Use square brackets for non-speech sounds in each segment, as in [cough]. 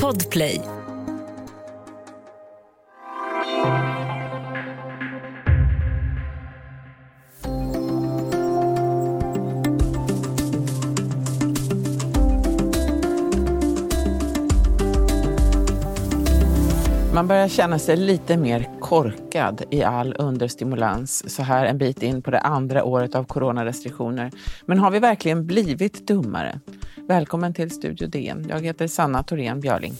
Podplay Man börjar känna sig lite mer korkad i all understimulans så här en bit in på det andra året av coronarestriktioner. Men har vi verkligen blivit dummare? Välkommen till Studio DN. Jag heter Sanna Thorén Björling.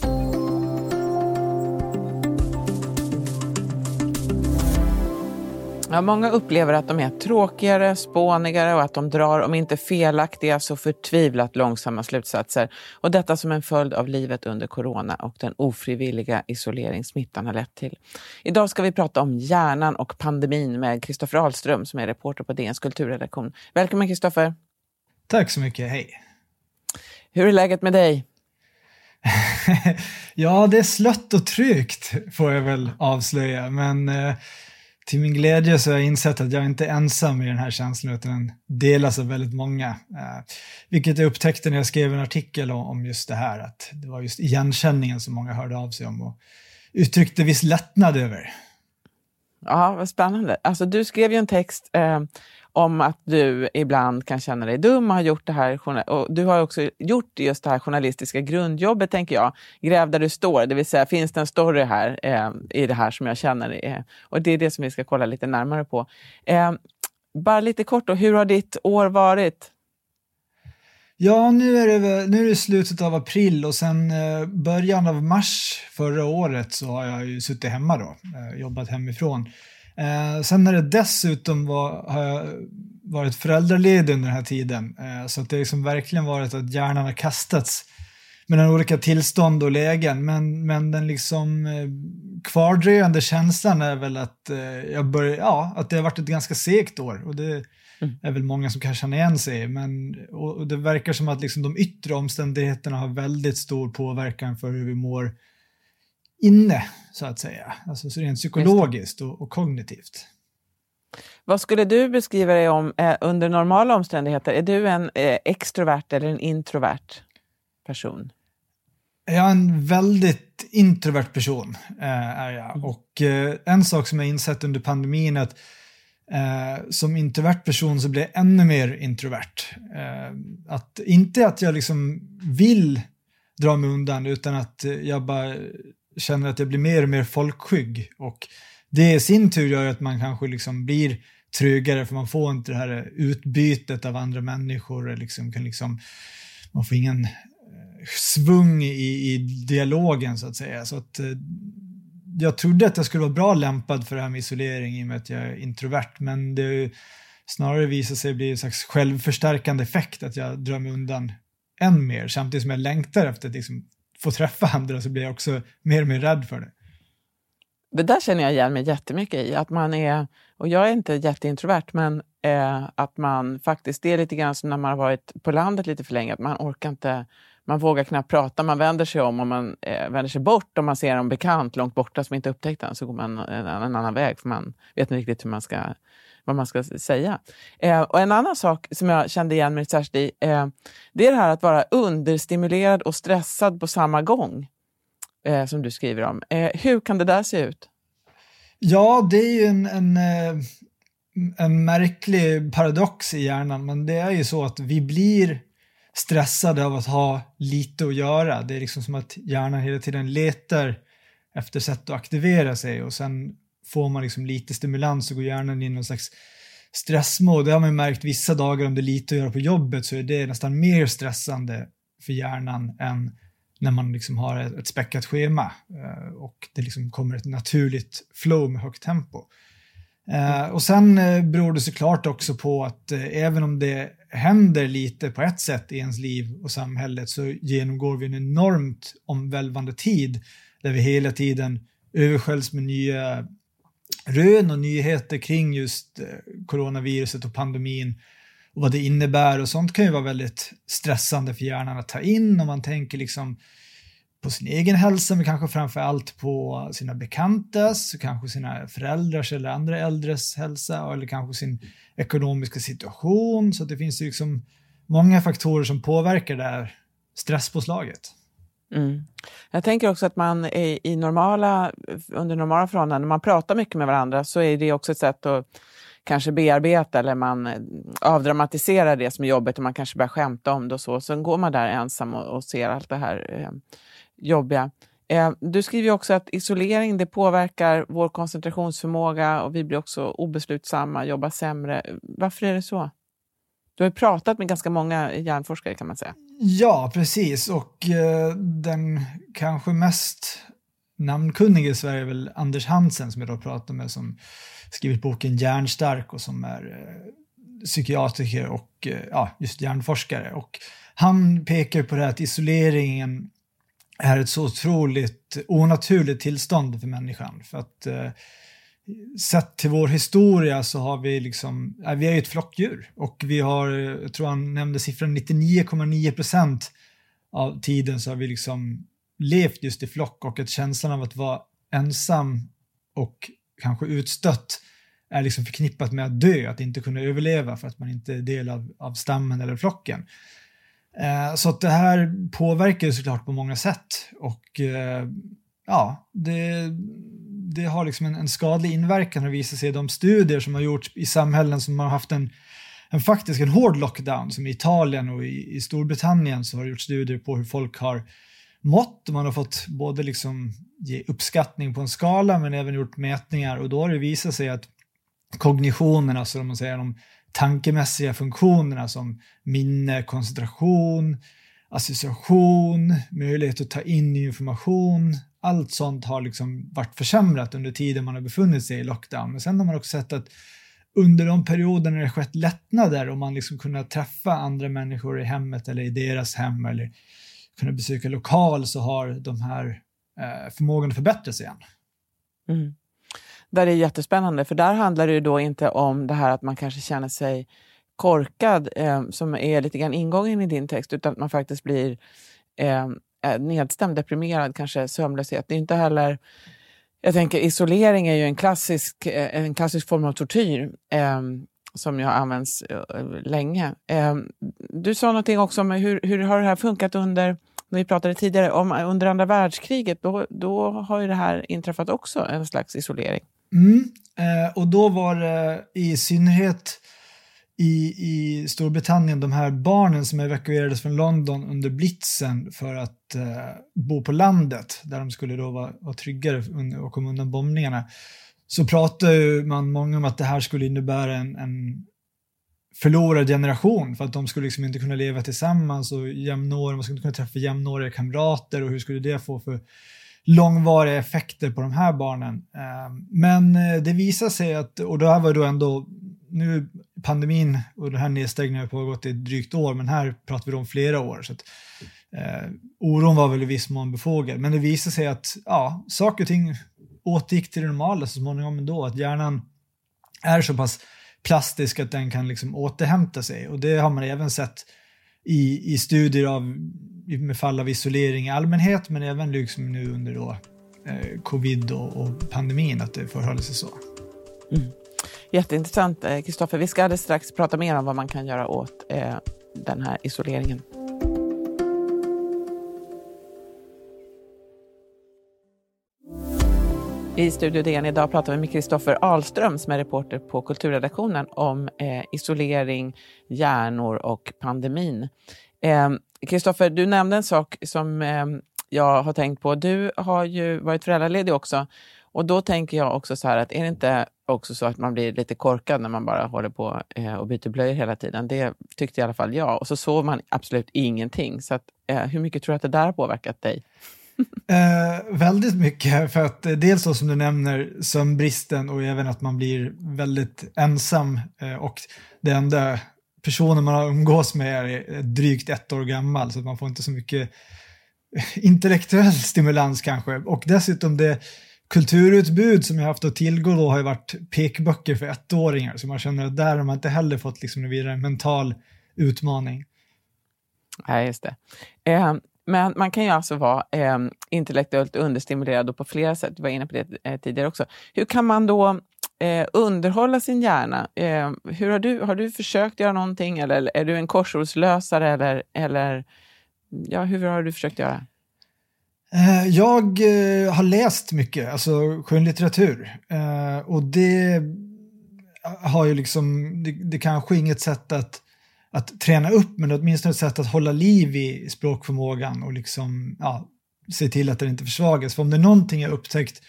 Ja, många upplever att de är tråkigare, spånigare och att de drar, om inte felaktiga, så förtvivlat långsamma slutsatser. Och detta som en följd av livet under corona och den ofrivilliga isolering smittan har lett till. Idag ska vi prata om hjärnan och pandemin med Kristoffer Ahlström som är reporter på DNs kulturredaktion. Välkommen Kristoffer! Tack så mycket, hej! Hur är läget med dig? [laughs] ja, det är slött och tryggt får jag väl avslöja, men eh, till min glädje så har jag insett att jag inte är ensam i den här känslan utan den delas av väldigt många. Eh, vilket jag upptäckte när jag skrev en artikel om just det här, att det var just igenkänningen som många hörde av sig om och uttryckte viss lättnad över. Ja, vad spännande. Alltså, du skrev ju en text eh, om att du ibland kan känna dig dum och har gjort det här. Och du har också gjort just det här journalistiska grundjobbet, tänker jag. Gräv där du står, det vill säga finns det en story här eh, i det här som jag känner? Eh, och det är det som vi ska kolla lite närmare på. Eh, bara lite kort då, hur har ditt år varit? Ja, nu är, det, nu är det slutet av april och sen eh, början av mars förra året så har jag ju suttit hemma då, eh, jobbat hemifrån. Eh, sen när det dessutom var, har jag varit föräldraledig under den här tiden, eh, så att det har liksom verkligen varit att hjärnan har kastats mellan olika tillstånd och lägen. Men, men den liksom eh, kvardröjande känslan är väl att, eh, jag börjar, ja, att det har varit ett ganska segt år. Och det mm. är väl många som kan känna igen sig men, och, och det verkar som att liksom de yttre omständigheterna har väldigt stor påverkan för hur vi mår inne, så att säga. Alltså så rent psykologiskt och, och, kognitivt. Vad skulle du beskriva dig om eh, under normala omständigheter? Är du en eh, extrovert eller en introvert person? Jag är en väldigt introvert person. Eh, är jag. Mm. Och eh, En sak som jag insett under pandemin är att eh, som introvert person så blir jag ännu mer introvert. Eh, att, inte att jag liksom vill dra mig undan utan att jag bara känner att jag blir mer och mer folkskygg. Och det i sin tur gör att man kanske liksom blir tryggare för man får inte det här utbytet av andra människor. Liksom, kan liksom, man får ingen eh, svung i, i dialogen så att säga. Så att, eh, jag trodde att jag skulle vara bra lämpad för det här med isolering i och med att jag är introvert men det snarare visar sig bli en slags självförstärkande effekt att jag drar mig undan än mer samtidigt som jag längtar efter att liksom Får träffa andra så blir jag också mer och mer rädd för det. Det där känner jag igen mig jättemycket i. Att man är, och jag är inte jätteintrovert, men eh, att man faktiskt, det är lite grann som när man har varit på landet lite för länge, att man orkar inte, man vågar knappt prata, man vänder sig om och man eh, vänder sig bort om man ser en bekant långt borta som inte upptäckt den, så går man en, en annan väg för man vet inte riktigt hur man ska vad man ska säga. Eh, och En annan sak som jag kände igen mig särskilt i, eh, det är det här att vara understimulerad och stressad på samma gång, eh, som du skriver om. Eh, hur kan det där se ut? Ja, det är ju en, en, eh, en märklig paradox i hjärnan, men det är ju så att vi blir stressade av att ha lite att göra. Det är liksom som att hjärnan hela tiden letar efter sätt att aktivera sig och sen får man liksom lite stimulans så går hjärnan in i någon slags stressmode. Det har man märkt vissa dagar om det är lite att göra på jobbet så är det nästan mer stressande för hjärnan än när man liksom har ett, ett späckat schema eh, och det liksom kommer ett naturligt flow med högt tempo. Eh, och sen eh, beror det såklart också på att även om det händer lite på ett sätt i ens liv och samhället så genomgår vi en enormt omvälvande tid där vi hela tiden översköljs med nya rön och nyheter kring just eh, coronaviruset och pandemin och vad det innebär och sånt kan ju vara väldigt stressande för hjärnan att ta in om man tänker liksom på sin egen hälsa men kanske framför allt på sina bekantas, kanske sina föräldrars eller andra äldres hälsa eller kanske sin ekonomiska situation så det finns ju liksom många faktorer som påverkar det här stresspåslaget. Mm. Jag tänker också att man i normala, under normala förhållanden, när man pratar mycket med varandra, så är det också ett sätt att kanske bearbeta eller man eh, avdramatiserar det som är jobbigt och man kanske börjar skämta om det och så. Sen går man där ensam och, och ser allt det här eh, jobbiga. Eh, du skriver också att isolering det påverkar vår koncentrationsförmåga och vi blir också obeslutsamma, jobbar sämre. Varför är det så? Du har ju pratat med ganska många hjärnforskare kan man säga. Ja, precis. Och eh, den kanske mest namnkunnige i Sverige är väl Anders Hansen som jag då pratar med som skrivit boken Hjärnstark och som är eh, psykiatriker och eh, ja, just hjärnforskare. Och han pekar på det här att isoleringen är ett så otroligt onaturligt tillstånd för människan. För att eh, sett till vår historia så har vi liksom, vi är ju ett flockdjur och vi har, jag tror han nämnde siffran 99,9 procent av tiden så har vi liksom levt just i flock och att känslan av att vara ensam och kanske utstött är liksom förknippat med att dö, att inte kunna överleva för att man inte är del av, av stammen eller flocken. Eh, så att det här påverkar ju såklart på många sätt och eh, ja, det, det har liksom en, en skadlig inverkan och visar sig i de studier som har gjorts i samhällen som har haft en, en faktisk en hård lockdown, som i Italien och i, i Storbritannien så har det gjorts studier på hur folk har mått. Man har fått både liksom ge uppskattning på en skala men även gjort mätningar och då har det visat sig att kognitionen, alltså om man säger de tankemässiga funktionerna som minne, koncentration, association, möjlighet att ta in information, allt sånt har liksom varit försämrat under tiden man har befunnit sig i lockdown. Men sen har man också sett att under de perioder när det skett lättnader och man liksom kunnat träffa andra människor i hemmet eller i deras hem eller kunna besöka lokal så har de här eh, förmågan förbättrats igen. Mm. Där är jättespännande, för där handlar det ju då inte om det här att man kanske känner sig korkad, eh, som är lite grann ingången i din text, utan att man faktiskt blir eh nedstämd, deprimerad, kanske sömnlöshet. Det är inte heller... Jag tänker isolering är ju en klassisk, eh, en klassisk form av tortyr eh, som ju har använts eh, länge. Eh, du sa någonting också om hur, hur har det här funkat under vi pratade tidigare om eh, under andra världskriget, då, då har ju det här inträffat också, en slags isolering. Mm, eh, och då var det i synnerhet i, i Storbritannien de här barnen som evakuerades från London under blitzen för att eh, bo på landet där de skulle då vara, vara tryggare och komma undan bombningarna. Så pratade man många om att det här skulle innebära en, en förlorad generation för att de skulle liksom inte kunna leva tillsammans och jämnåriga, man skulle inte kunna träffa jämnåriga kamrater och hur skulle det få för långvariga effekter på de här barnen. Eh, men eh, det visar sig att, och det här var då ändå, nu pandemin och den här nedstängningen har pågått i ett drygt år, men här pratar vi om flera år. Så att, eh, oron var väl i viss mån befogad, men det visade sig att ja, saker och ting återgick till det normala så småningom ändå, att hjärnan är så pass plastisk att den kan liksom återhämta sig och det har man även sett i, i studier av, med fall av isolering i allmänhet men även liksom nu under då, eh, covid och, och, pandemin att det förhåller sig så. Mm. Jätteintressant eh, Kristoffer. Vi ska alldeles strax prata mer om vad man kan göra åt eh, den här isoleringen. I Studio DN idag pratar vi med Kristoffer Ahlström som är reporter på kulturredaktionen om eh, isolering, hjärnor och pandemin. Eh, Kristoffer, eh, du nämnde en sak som eh, jag har tänkt på. Du har ju varit föräldraledig också och då tänker jag också så här att är det inte också så att man blir lite korkad när man bara håller på eh, och byter blöjor hela tiden? Det tyckte i alla fall jag. Och så sov man absolut ingenting. Så att, eh, hur mycket tror du att det där har påverkat dig? [laughs] Eh, väldigt mycket, för att eh, dels så som du nämner sömnbristen och även att man blir väldigt ensam eh, och det enda personen man har umgås med är eh, drygt ett år gammal så man får inte så mycket eh, intellektuell stimulans kanske. Och dessutom det kulturutbud som jag haft att tillgå då har ju varit pekböcker för ettåringar så man känner att där har man inte heller fått liksom en mental utmaning. Nej, just det. Eh, men man kan ju alltså vara eh, intellektuellt understimulerad och på flera sätt. Du var inne på det eh, tidigare också. Hur kan man då eh, underhålla sin hjärna? Eh, hur har, du, har du försökt göra någonting eller är du en korsordslösare eller, eller ja, hur har du försökt göra? Eh, jag eh, har läst mycket, alltså skönlitteratur. Eh, och det har ju liksom, det, det kanske är inget sätt att, att träna upp, men åtminstone ett sätt att hålla liv i språkförmågan och liksom, ja, se till att den inte försvagas. För om det är någonting jag upptäckt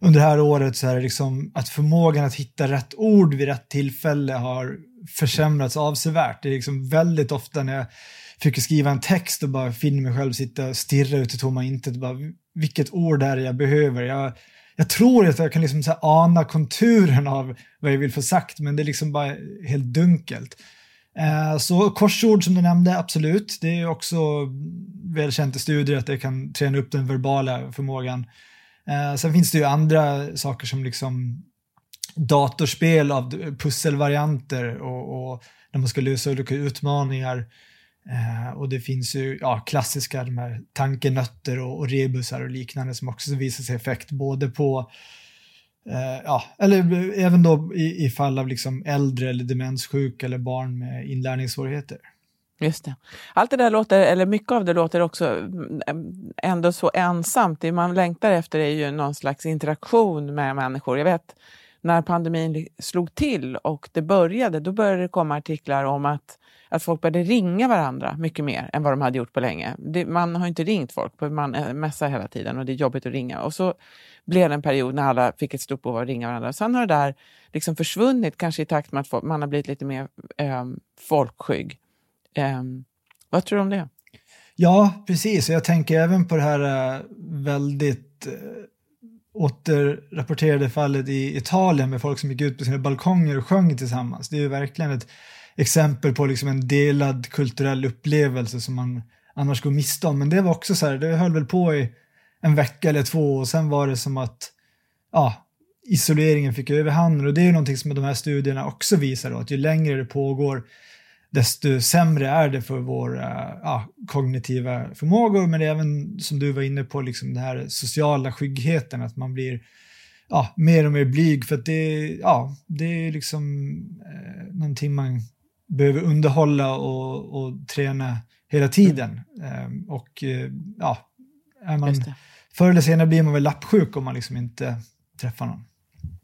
under det här året så är det liksom att förmågan att hitta rätt ord vid rätt tillfälle har försämrats avsevärt. Det är liksom väldigt ofta när jag försöker skriva en text och bara finner mig själv sitta och stirra ut i tomma intet. Bara, vilket ord är det jag behöver? Jag, jag tror att jag kan liksom så ana konturen av vad jag vill få sagt, men det är liksom bara helt dunkelt. Eh, så korsord som du nämnde, absolut. Det är också välkänt i studier att det kan träna upp den verbala förmågan. Eh, sen finns det ju andra saker som liksom datorspel av pusselvarianter och, och när man ska lösa olika utmaningar. Eh, och det finns ju ja, klassiska de här tankenötter och, och rebusar och liknande som också visar sig effekt både på eh, ja, eller även då i, i fall av liksom äldre eller demenssjuka eller barn med inlärningssvårigheter. Just det. Allt det där låter, eller mycket av det låter också mm, eh, ändå så ensamt. Det man längtar efter är ju någon slags interaktion med människor. Jag vet när pandemin slog till och det började, då började det komma artiklar om att, att folk började ringa varandra mycket mer än vad de hade gjort på länge. Det, man har inte ringt folk, man eh, mässar hela tiden och det är jobbigt att ringa. Och så blev det en period när alla fick ett stort behov av att ringa varandra. Sen har det där liksom försvunnit, kanske i takt med att man har blivit lite mer eh, folkskygg. Eh, vad tror du om det? Ja, precis. Jag tänker även på det här eh, väldigt eh, återrapporterade fallet i Italien med folk som gick ut på sina balkonger och sjöng tillsammans. Det är ju verkligen ett exempel på liksom en delad kulturell upplevelse som man annars går miste om. Men det var också så här, det höll väl på i en vecka eller två och sen var det som att ja, isoleringen fick överhanden. Och det är ju någonting som de här studierna också visar då, att ju längre det pågår desto sämre är det för våra eh, ja, kognitiva förmågor, men även som du var inne på, liksom den här sociala skyggheten, att man blir ja, mer och mer blyg. För att det, ja, det är liksom eh, någonting man behöver underhålla och, och träna hela tiden. Mm. Och eh, ja, är man, förr eller senare blir man väl lappsjuk om man liksom inte träffar någon.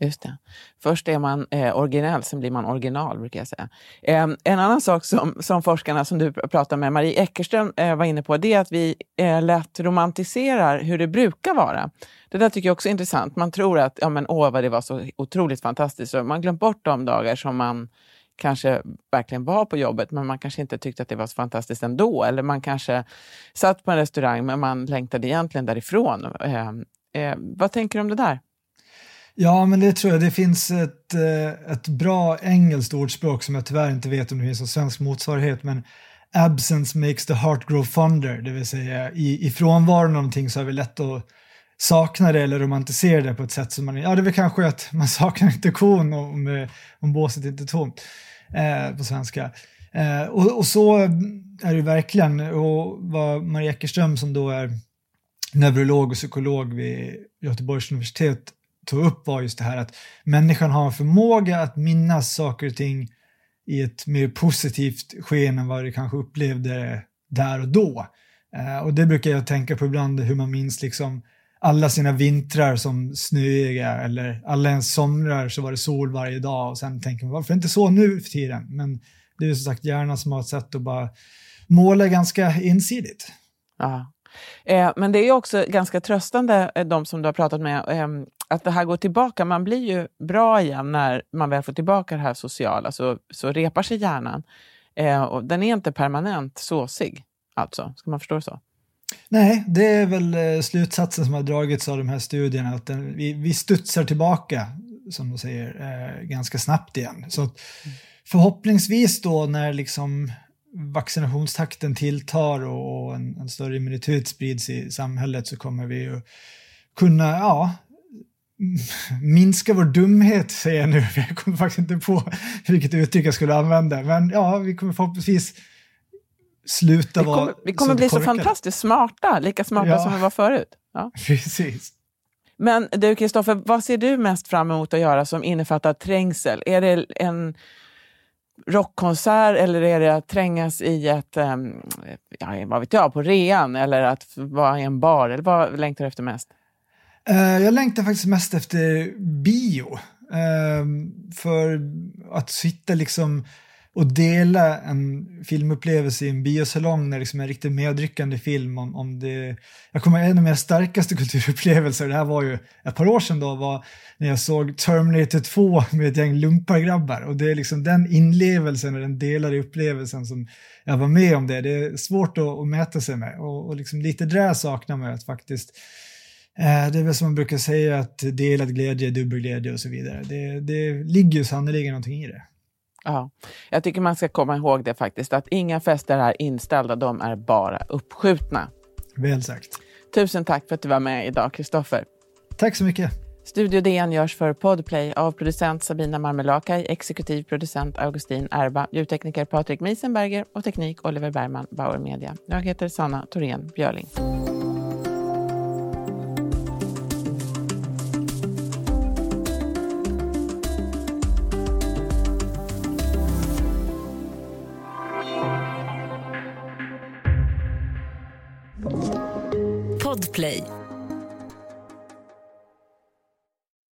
Just det. Först är man eh, originell, sen blir man original, brukar jag säga. Eh, en annan sak som, som forskarna som du pratar med, Marie Eckerström, eh, var inne på, det är att vi eh, lätt romantiserar hur det brukar vara. Det där tycker jag också är intressant. Man tror att, ja men åh vad det var så otroligt fantastiskt. Så man glömt bort de dagar som man kanske verkligen var på jobbet, men man kanske inte tyckte att det var så fantastiskt ändå. Eller man kanske satt på en restaurang, men man längtade egentligen därifrån. Eh, eh, vad tänker du om det där? Ja, men det tror jag. Det finns ett, eh, ett bra engelskt ordspråk som jag tyvärr inte vet om det finns en svensk motsvarighet, men absence makes the heart grow fonder, det vill säga i, i frånvaron av någonting så är det lätt att saknar det eller romantiserar det på ett sätt som man, ja det är väl kanske att man [laughs] saknar inte kon om, eh, om båset inte är tomt eh, på svenska. Eh, och, och, så är det verkligen, och vad Maria Eckerström som då är neurolog och psykolog vid Göteborgs universitet tog upp var just det här att människan har en förmåga att minnas saker och ting i ett mer positivt sken än vad du kanske upplevde där och då. Eh, och det brukar jag tänka på ibland, hur man minns liksom alla sina vintrar som snöiga eller alla ens somrar så var det sol varje dag och sen tänker man varför inte så nu för tiden? Men det är som sagt hjärnan som har ett sätt att bara måla ganska ensidigt. Ja. Eh, men det är också ganska tröstande, eh, de som du har pratat med, eh, att det här går tillbaka. Man blir ju bra igen när man väl får tillbaka det här sociala, så, så repar sig hjärnan. Eh, och den är inte permanent såsig, alltså. Ska man förstå det så? Nej, det är väl eh, slutsatsen som har dragits av de här studierna, att den, vi, vi studsar tillbaka, som de säger, eh, ganska snabbt igen. Så förhoppningsvis då när liksom vaccinationstakten tilltar och en, en större immunitet sprids i samhället så kommer vi ju kunna, ja, [laughs] minska vår dumhet, säger jag nu, [laughs] jag kommer faktiskt inte på vilket uttryck jag skulle använda, men ja, vi kommer förhoppningsvis sluta vi kommer, vara Vi kommer bli så fantastiskt smarta, lika smarta ja, som vi var förut. Ja. [laughs] Precis. Men du Kristoffer, vad ser du mest fram emot att göra som innefattar trängsel? Är det en rockkonsert eller är det att trängas i ett, um, ja, vad vet jag, på rean eller att vara i en bar? Eller vad längtar du efter mest? Uh, jag längtar faktiskt mest efter bio. Uh, för att sitta liksom och dela en filmupplevelse i en biosalong när det liksom är en riktigt medryckande film om, om det... Jag kommer ihåg en av mina starkaste [laughs] kulturupplevelser, det här var ju ett par år sedan då, var när jag såg Terminator 2 med ett gäng lumpargrabbar och det är liksom den inlevelsen och den delade upplevelsen som jag var med om det. Det är svårt att, att mäta sig med och, och liksom lite det saknar man att faktiskt eh, det är väl som man brukar säga att delad glädje är dubbel glädje och så vidare. Det, det ligger ju sannerligen någonting i det. Ja, jag tycker man ska komma ihåg det faktiskt, att inga fester är inställda, de är bara uppskjutna. Väl sagt. Tusen tack för att du var med idag, Kristoffer. Tack så mycket. Studio DN görs för Podplay av producent Sabina Marmelakai, exekutiv producent Augustin Erba, ljudtekniker Patrik Miesenberger och teknik Oliver Bergman, Bauer Media. Jag heter Sanna Thorén Björling.